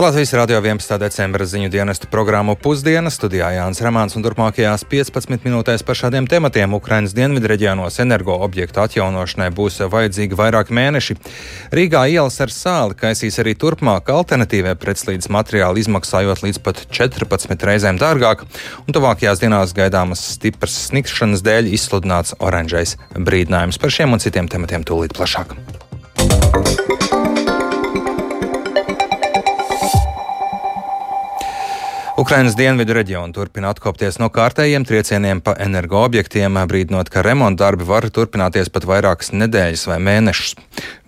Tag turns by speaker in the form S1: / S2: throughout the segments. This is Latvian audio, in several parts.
S1: Latvijas Rādio 11. decembra ziņu dienestu programmu Pusdienas studijā Jānis Ramāns un turpmākajās 15 minūtēs par šādiem tematiem Ukrainas dienvidu reģionos energo objektu atjaunošanai būs vajadzīgi vairāk mēneši. Rīgā ielas ar sāli kaisīs arī turpmāk alternatīvie pretslīdes materiāli, izmaksājot līdz pat 14 reizēm dārgāk, un tuvākajās dienās gaidāmas stipras snikšanas dēļ izsludināts oranžais brīdinājums par šiem un citiem tematiem tūlīt plašāk. Ukrainas dienvidu reģionu turpina atkopties no kārtējiem triecieniem pa energoobjektiem, brīdinot, ka remonta darbi var turpināties pat vairākas nedēļas vai mēnešus.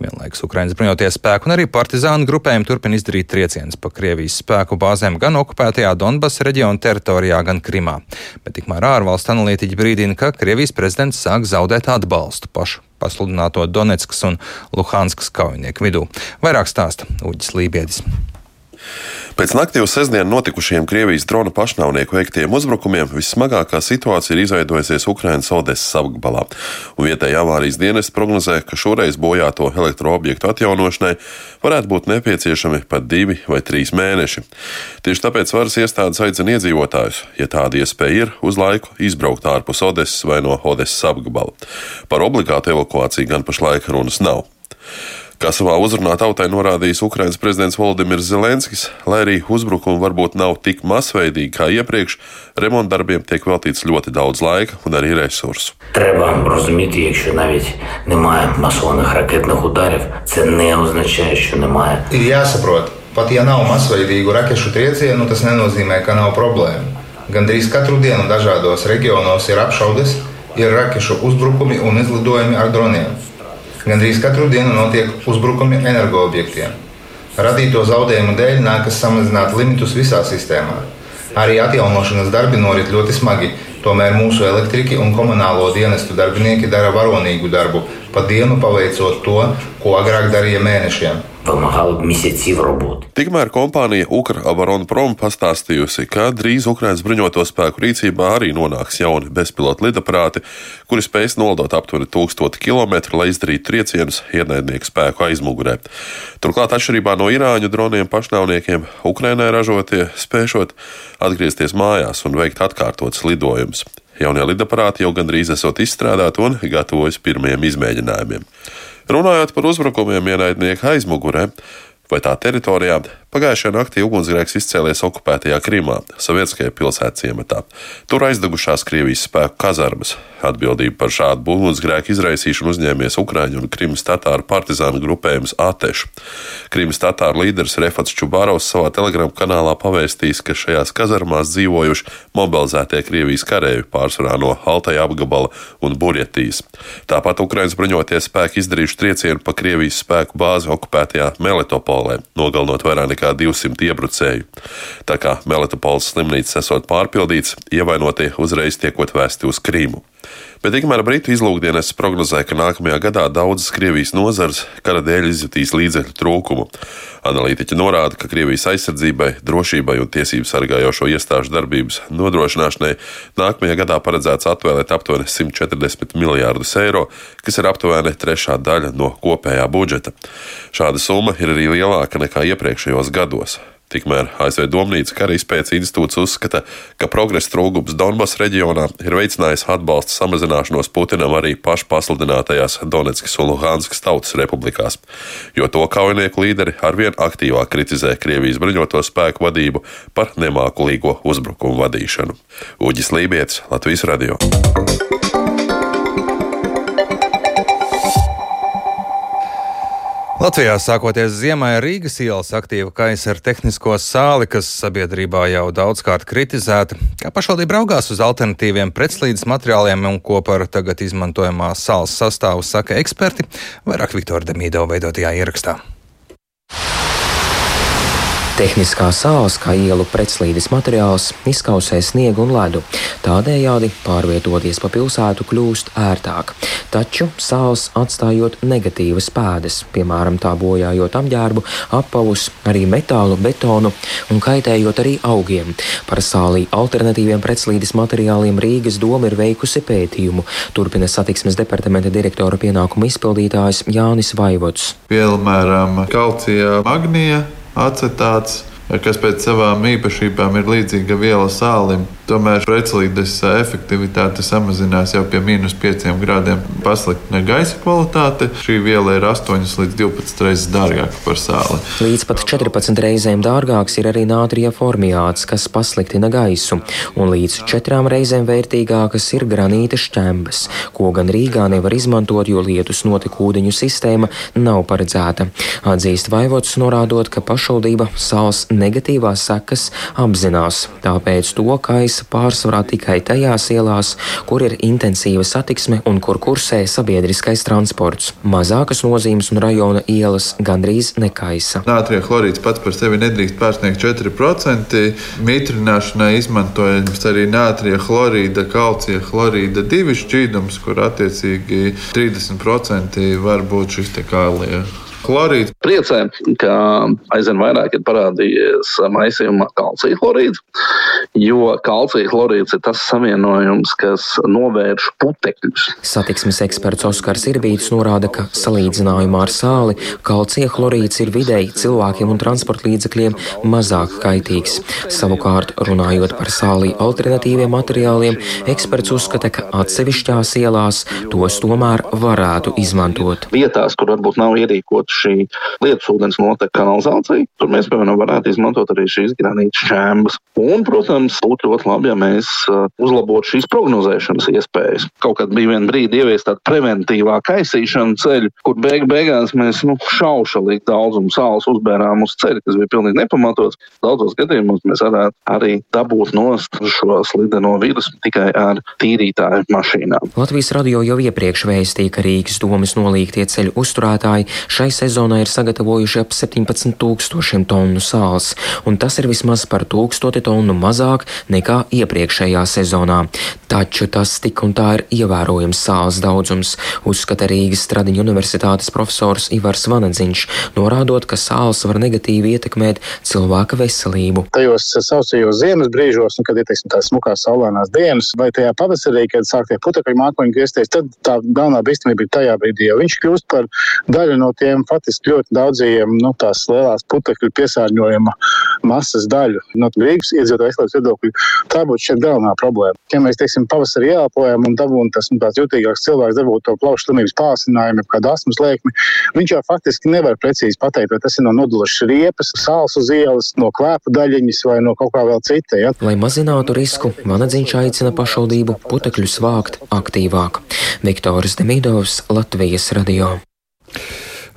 S1: Vienlaikus Ukrainas bruņoties spēku un arī partizānu grupējumi turpina izdarīt triecienus pa Krievijas spēku bāzēm gan okupētajā Donbass reģiona teritorijā, gan Krimā. Bet tikmēr ārvalstu analītiķi brīdina, ka Krievijas prezidents sāk zaudēt atbalstu pašu pasludināto Donetskas un Luhanskas kaujinieku vidū. Vairāk stāsta Uģis Lībietis.
S2: Pēc naktī uz sestdienu notikušiem Krievijas drona pašnāvnieku veiktiem uzbrukumiem vissmagākā situācija ir izveidojusies Ukrainas Odesas apgabalā. Vietējā avārijas dienas prognozē, ka šoreiz bojāto elektroobjektu atjaunošanai varētu būt nepieciešami pat divi vai trīs mēneši. Tieši tāpēc varas iestādes aicina iedzīvotājus, ja tāda iespēja ir, uz laiku izbraukt ārpus Odesas vai no Odesas apgabala. Par obligātu evakuāciju gan pašlaik runas nav. Kā savā uzrunā tautai norādījis Ukrainas prezidents Volodimirs Zelenskis, lai arī uzbrukumi varbūt nav tik masveidīgi kā iepriekš, remonta darbiem tiek veltīts ļoti daudz laika un arī resursu.
S3: Треба розуміти, якщо навіть немає масованих ракетних ударів, це не означає, що немає.
S4: Ir jāsaprot, pat ja nav masveidīgu rakešu triecienu, tas nenozīmē, ka nav problēmu. Gandrīz katru dienu dažādos reģionos ir apšaudes, ir rakešu uzbrukumi un izlidojumi ar droniem. Gandrīz katru dienu notiek uzbrukumi energoobjektiem. Radīto zaudējumu dēļ nākas samazināt limitus visā sistēmā. Arī atjaunošanas darbi norit ļoti smagi, tomēr mūsu elektriķi un komunālo dienestu darbinieki dara varonīgu darbu, pa dienu paveicot to, ko agrāk darīja mēnešiem.
S3: Вимагало б місяців роботи.
S2: Tikmēr kompānija Ukra-Avaronprom pastāstījusi, ka drīz Ukraiņas bruņoto spēku rīcībā arī nonāks jauni bezpilota lidaprāti, kuri spēs nolidot aptuveni 1000 km, lai izdarītu triecienus ienaidnieku spēku aizmugurē. Turklāt, atšķirībā no Irāņu droniem pašnāvniekiem, Ukrainai ražotie spēšot atgriezties mājās un veikt atkārtotas lidojumus. Jaunie lidaparāti jau gandrīz esot izstrādāti un gatavojas pirmajiem izmēģinājumiem. Runājot par uzbrukumiem ienaidnieku aizmugurē, vai tā teritorijā, pagājušajā naktī ugunsgrēks izcēlies okupētajā Krimā, Sovietskajā pilsētas ciematā. Tur aizdegušās Krievijas spēku kazarmas. Atbildību par šādu ugunsgrēku izraisīšanu uzņēmies Ukrāņu un Krimas tatāru partizānu grupējums Atešu. Krimas tatāru līderis Refats Čubārovs savā telegramu kanālā pavēstījis, ka šajās kazarmās dzīvojuši mobilizētie Krievijas kareivi pārsvarā no Altaja apgabala un Burjetijas. Tāpat Ukraiņas bruņotie spēki izdarījuši triecienu pa Krievijas spēku bāzi okupētajā Melitopolē, nogalinot vairāk nekā 200 iebrucēju. Tā kā Melitopols slimnīcas esot pārpildīts, ievainotie uzreiz tiekot vēsti uz Krīmu. Bet tikmēr Britu izlūkdienas prognozē, ka nākamajā gadā daudzas Krievijas nozares kara dēļ izjutīs līdzekļu trūkumu. Analītiķi norāda, ka Krievijas aizsardzībai, drošībai un tiesību sargājošo iestāžu darbības nodrošināšanai nākamajā gadā paredzēts atvēlēt aptuveni 140 miljārdus eiro, kas ir aptuveni trešā daļa no kopējā budžeta. Šāda summa ir arī lielāka nekā iepriekšējos gados. Tikmēr ASV Domnīca kara izpētes institūts uzskata, ka progresa trūkums Donbass reģionā ir veicinājis atbalsta samazināšanos Putinam arī pašpasludinātajās Donetskas un Luhanskas tautas republikās, jo to kaujinieku līderi arvien aktīvāk kritizē Krievijas bruņoto spēku vadību par nemākulīgo uzbrukumu vadīšanu. Uģis Lībijams, Latvijas Radio.
S1: Latvijā sākoties ziemai Rīgas ielas aktīva kaisa ar tehnisko sāli, kas sabiedrībā jau daudzkārt kritizēta. Kā pašvaldība raugās uz alternatīviem pretslīdes materiāliem un ko par tagad izmantojamā sāls sastāvu saka eksperti, vairāk Viktora Demīdo veidotajā ierakstā.
S5: Tehniskā sāls, kā ielu pretslīdes materiāls, izkausē sniegu un ledu. Tādējādi pārvietoties pa pilsētu kļūst ērtāk. Taču sāls atstājot negatīvas pēdas, piemēram, tā bojājot apģērbu, apavus, arī metālu, betonu un kaitējot arī augiem. Par sālī alternatīviem pretslīdes materiāliem Rīgas doma ir veikusi pētījumu, turpina satiksmes departamenta direktora pienākumu izpildītājs Jānis Vaivots.
S6: Piemēram, kalcija magnija acetāts kas pēc savām īpašībām ir līdzīga viela sālim. Tomēr pretslīdes efektivitāte samazinās jau pie mīnus 5 grādiem. Pasliktina gaisa kvalitāte. Šī viela ir 8 līdz 12 reizes dārgāka par sāli.
S5: Līdz pat 14 reizēm dārgāks ir arī nātrija formiāts, kas pasliktina gaisu, un līdz 4 reizēm vērtīgākas ir granīta šķembas, ko gan Rīgā nevar izmantot, jo lietus notekūdeņu sistēma nav paredzēta. Atzīst Vaivots, norādot, ka pašvaldība sāls negatīvās sekas apzinās, tāpēc to kaisa gaisa pārsvarā tikai tajās ielās, kur ir intensīva satiksme un kur kursē sabiedriskais transports. Mazākas nozīmes un rajona ielas gandrīz nekaisa.
S6: Nātrija chlorīds pats par sevi nedrīkst pārsniegt 4%. Mitrināšanai izmantojams arī nātrija chlorīda, kalcija chlorīda divi šķīdums, kur attiecīgi 30% var būt šis kālija
S7: Chlorīds. Priecē, ka aizvien vairāk ir parādījies maisījuma kalcija chlorīds, jo kalcija chlorīds ir tas savienojums, kas novērš putekļus.
S5: Satiksmes eksperts Oskars Irbīts norāda, ka salīdzinājumā ar sāli kalcija chlorīds ir vidēji cilvēkiem un transporta līdzekļiem mazāk kaitīgs. Savukārt, runājot par sāli alternatīviem materiāliem, eksperts uzskata, ka atsevišķās ielās tos tomēr varētu izmantot.
S7: Vietās, kur varbūt nav ierīkot šī lietus ūdens noteka kanalizācija. Tur mēs, piemēram, varētu izmantot arī šīs granīta šķēmas. Un, protams, būtu ļoti labi, ja mēs uh, uzlabotu šīs prognozēšanas iespējas. Kaut kad bija viena brīdi ieviest tādu preventīvā kaisīšanu ceļu, kur beig beigās mēs nu, šaušalīgi daudzumu sāls uzbērām uz ceļa, kas bija pilnīgi nepamatots. Daudzos gadījumos mēs varētu arī dabūt nost šo slideno vīrusu tikai ar tīrītāju mašīnām.
S5: Latvijas radio jau iepriekš vēstīja, ka Rīgas domas nolīgtie ceļu uzturētāji šai sezonā ir sagatavojuši ap 17 tūkstošiem tonu sāls, un tas ir vismaz par tūkstoti tonu mazāk nekā iepriekšējā sezonā. Taču tas tik un tā ir ievērojams sāls daudzums, uzskata Rīgas Stradiņu universitātes profesors Ivars Vanadziņš, norādot, ka sāls var negatīvi ietekmēt cilvēka veselību.
S8: Tajos sausajos ziemas brīžos, nu, kad ir teiksim, tās smukās saulainās dienas, vai tajā pavasarī, kad sāk tie putekļi mākoņi griezties, tad tā galvenā bīstamība ir tajā brīdī, jo viņš kļūst par daļu no tiem faktiski ļoti daudziem nu, tās lielās putekļu piesārņojuma masas daļu no Rīgas iedzīvotāju veselības viedokļa. Tā būtu šeit galvenā problēma. Ja mēs, teiksim, pavasarī ieelpojam un dabūjam tas nu, jutīgāks cilvēks, dabūt to plaušu slimības pārsinājumu, kādu asmas lēkmi, viņš jau faktiski nevar precīzi pateikt, vai tas ir no nodulušas riepas, sāls uz ielas, no klēpa daļiņas vai no kaut kā vēl cita. Ja?
S5: Lai mazinātu risku, Vanadziņš aicina pašvaldību putekļus vākt aktīvāk. Viktors Demidovs, Latvijas radio.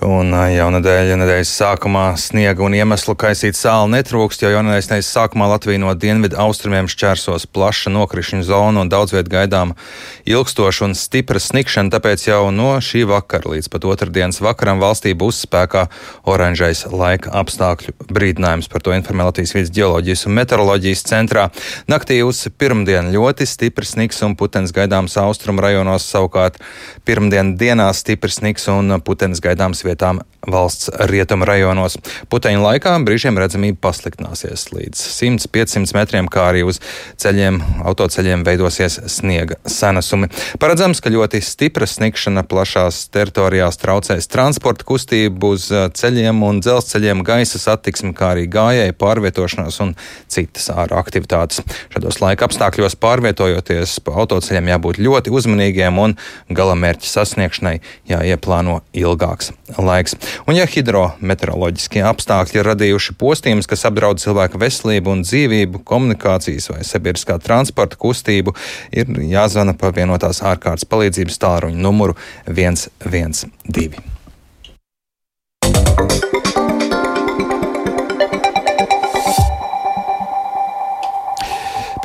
S1: Un jau nedēļa, nedēļas sākumā sniega un iemeslu kaisīt sāli netrūkst, jo jaunadēļas nedēļas sākumā Latvija no dienvidu austrumiem šķērsos plaša nokrišņu zonu un daudz viet gaidām ilgstoša un stipra snikšana, tāpēc jau no šī vakara līdz pat otrdienas vakaram valstī būs spēkā oranžais laika apstākļu brīdinājums. Par to informē Latvijas vidas geoloģijas un meteoroloģijas centrā. Naktī uz pirmdienu ļoti stiprs sniks un putens gaidāms austrumu rajonos, savukārt pirmdien dienā stiprs sniks un putens gaidāms vietām valsts rietumu rajonos. Puteņu laikā brīžiem redzamība pasliktināsies līdz 100-500 metriem, kā arī uz ceļiem, autoceļiem veidosies sniega senesumi. Paredzams, ka ļoti stipra sniegšana plašās teritorijās traucēs transporta kustību uz ceļiem un dzelzceļiem, gaisa satiksmi, kā arī gājēju pārvietošanos un citas ārā aktivitātes. Šādos laika apstākļos pārvietojoties pa autoceļiem jābūt ļoti uzmanīgiem un galamērķa sasniegšanai jāieplāno ilgāks laiks. Un ja hidrometeoroloģiskie apstākļi ir radījuši postījumus, kas apdraud cilvēka veselību un dzīvību, komunikācijas vai sabiedriskā transporta kustību, ir jāzvana pa vienotās ārkārtas palīdzības tālruņa numuru 112.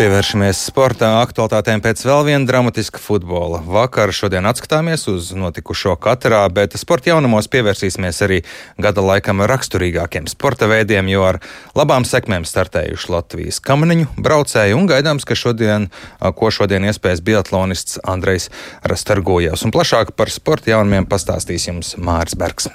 S1: Pievēršamies sportā aktualitātēm pēc vēl viena dramatiska futbola. Vakar šodien atskatāmies uz notikušo katrā, bet sporta jaunumos pievērsīsimies arī gada laikam raksturīgākiem sporta veidiem, jo ar labām sekmēm startējuši Latvijas kamaniņu braucēji un gaidāms, ka šodien, ko šodien iespējas biatlonists Andrejs Rastargojevs. Un plašāk par sporta jaunumiem pastāstīs jums Mārs Bergs.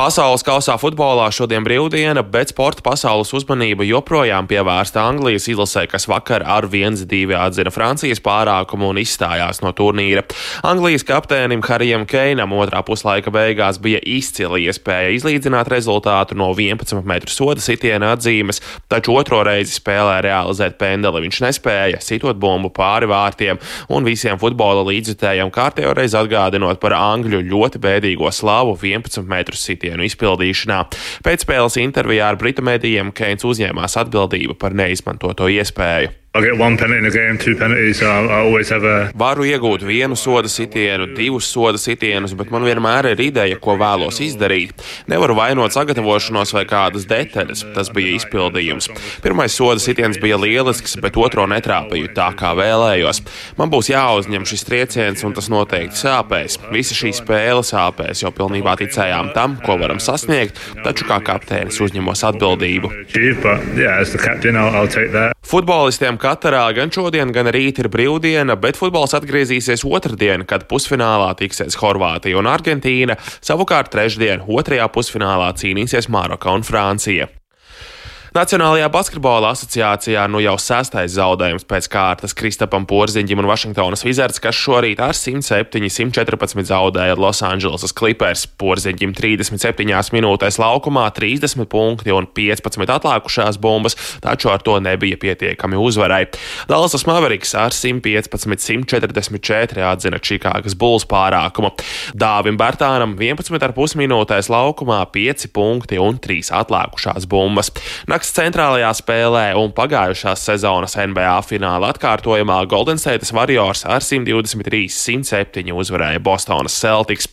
S9: Pasaules kausā futbolā šodien brīvdiena, bet sporta pasaules uzmanība joprojām pievērsta Anglijas izlasē, kas vakar ar 1-2 atzina Francijas pārākumu un izstājās no turnīra. Anglijas kapteinim Harijam Keinam otrā puslaika beigās bija izcila iespēja izlīdzināt rezultātu no 11 metru soda sitiena atzīmes, taču otro reizi spēlē realizēt pendeli viņš nespēja, sitot bumbu pāri vārtiem un visiem futbola līdzjutējiem kārtējo reizi atgādinot par Angļu ļoti bēdīgo slavu 11 metru sitienu centienu izpildīšanā. Pēcspēles intervijā ar Britu medijiem Keins uzņēmās atbildību par neizmantoto iespēju.
S10: Game, so a...
S9: Varu iegūt vienu soda sitienu, divus soda sitienus, bet man vienmēr ir ideja, ko vēlos izdarīt. Nevaru vainot sagatavošanos vai kādas detaļas. Tas bija izpildījums. Pirmais soda sitiens bija lielisks, bet otro netrāpīju tā, kā vēlējos. Man būs jāuzņem šis trieciens, un tas noteikti sāpēs. Visa šī spēle sāpēs, jo pilnībā ticējām tam, ko varam sasniegt, taču kā kapteinis uzņemos atbildību. Futbolistiem Katarā gan šodien, gan rīt ir brīvdiena, bet futbols atgriezīsies otrdien, kad pusfinālā tiksies Horvātija un Argentīna. Savukārt trešdien, otrajā pusfinālā cīnīsies Maroka un Francija. Nacionālajā basketbola asociācijā nu jau sestais zaudējums pēc kārtas Kristapam Porziņģim un Vašingtonas Wizards, kas šorīt ar 107-114 zaudēja Losandželosas Clippers. Porziņģim 37 minūtēs laukumā 30 punkti un 15 atlikušās bumbas, taču ar to nebija pietiekami uzvarai. Dallasas Mavericks ar 115-144 atzina Čikāgas Bulls pārākumu. Dāvim Bērtānam 11,5 minūtēs laukumā 5 punkti un 3 atlikušās bumbas. Nakts centrālajā spēlē un pagājušās sezonas NBA fināla atkārtojumā Golden State Warriors ar 123-107 uzvarēja Bostonas Celtics.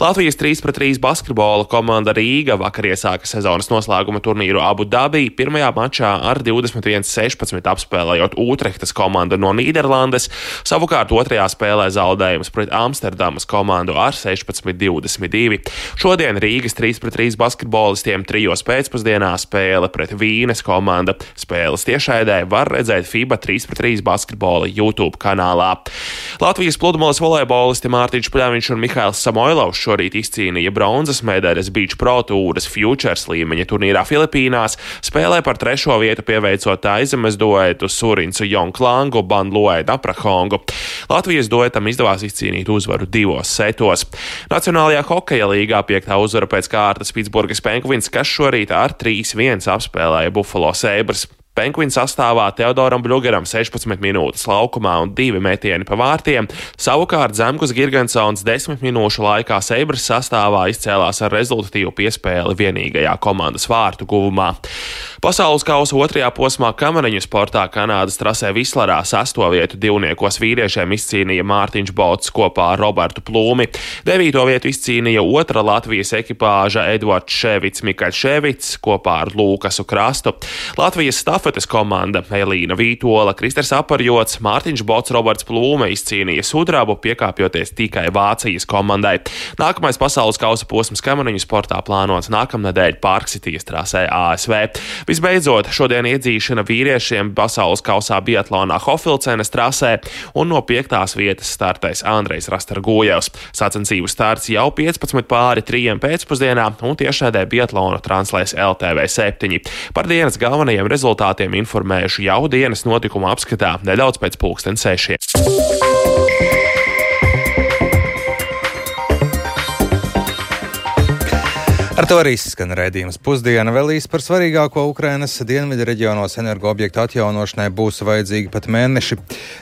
S9: Latvijas 3-3 basketbola komanda Rīga vakar iesāka sezonas noslēguma turnīru Abu Dabī pirmajā mačā ar 21-16 apspēlējot Utrehtas komandu no Nīderlandes, savukārt otrajā spēlē zaudējums pret Amsterdamas komandu ar 16-22. Šodien Rīgas 3-3 basketbolistiem trijos pēcpusdienā spēle pret Vīnu. Vīnes komanda. Spēles tiešraidē var redzēt FIBA 3-3 basketbola YouTube kanālā. Latvijas pludmales volejbolisti Mārtiņš Pļaviņš un Mihails Samoilovs šorīt izcīnīja bronzas medaļas Beach Pro Tours Futures līmeņa turnīrā Filipīnās, spēlē par trešo vietu pieveicot aizemes duetu Surinsu Jonklangu, Banluēdu Aprahongu. Latvijas duetam izdevās izcīnīt uzvaru divos setos. Nacionālajā hokeja līgā piektā uzvara pēc kārtas Pitsburgas Penguins, kas šorīt ar 3-1 apspēlēja spēlēja Buffalo Sabres. Penguins sastāvā Teodoram Blugaram 16 minūtes laukumā un 2 metieni pa vārtiem, savukārt Zemgus Girgensons 10 minūšu laikā Seibras sastāvā izcēlās ar rezultatīvu piespēli vienīgajā komandas vārtu guvumā. Pasaules kausa otrajā posmā kamariņu sportā Kanādas trasē Vislarā sesto vietu divniekos vīriešiem izcīnīja Mārtiņš Bots kopā ar Robertu Plūmi. Devīto vietu izcīnīja otra Latvijas ekipāža Edvards Ševits Mikaļs Ševits kopā ar Lūkasu Krastu. Latvijas stafetes komanda Elīna Vītola, Kristers Aparjots, Mārtiņš Bots, Roberts Plūme izcīnīja sudrabu, piekāpjoties tikai Vācijas komandai. Nākamais pasaules kausa posms kamariņu sportā plānots nākamnedēļ Pārksitijas trasē ASV. Visbeidzot, šodien iedzīšana vīriešiem pasaules kausā Biatlonā Hofilcenes trasē, un no piektās vietas startēs Andrejs Rastargojevs. Sacensību starts jau 15 pāri 3 pēcpusdienā, un tiešādē Biatlonu translēs LTV 7. Par dienas galvenajiem rezultātiem informējuši jau dienas notikuma apskatā nedaudz pēc pulksten sešiem.
S1: Ar to arī skan raidījums pusdiena. Vēl īsi par svarīgāko Ukrainas dienvidu reģionos energoobjektu atjaunošanai būs vajadzīgi pat mēneši.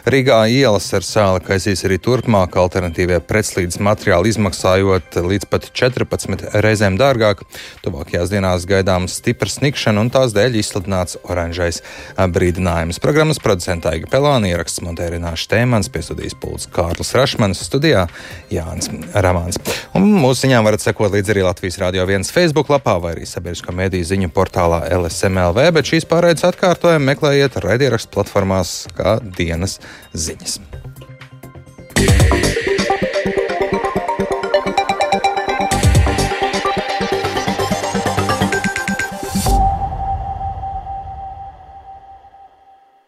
S1: Rīgā ielas ar sāli kaisīs arī turpmāk, alternatīvie pretslīdes materiāli izmaksājot līdz pat 14 reizēm dārgāk. Tuvākajās dienās gaidāms stiprs snikšana un tās dēļ izsludināts oranžais brīdinājums. Programmas producentā Iga Pelāna ieraksts Montērināša Tēmans, piesudījis pults Kārlis Rašmans, studijā Jānis Ramāns. Un mūsu ziņām varat sekot līdz arī Latvijas Rādio 1 dienas Facebook lapā vai arī sabiedriskā mediju ziņu portālā LSMLV, bet šīs pārēdes atkārtojumu meklējiet raidierakstu platformās kā dienas ziņas.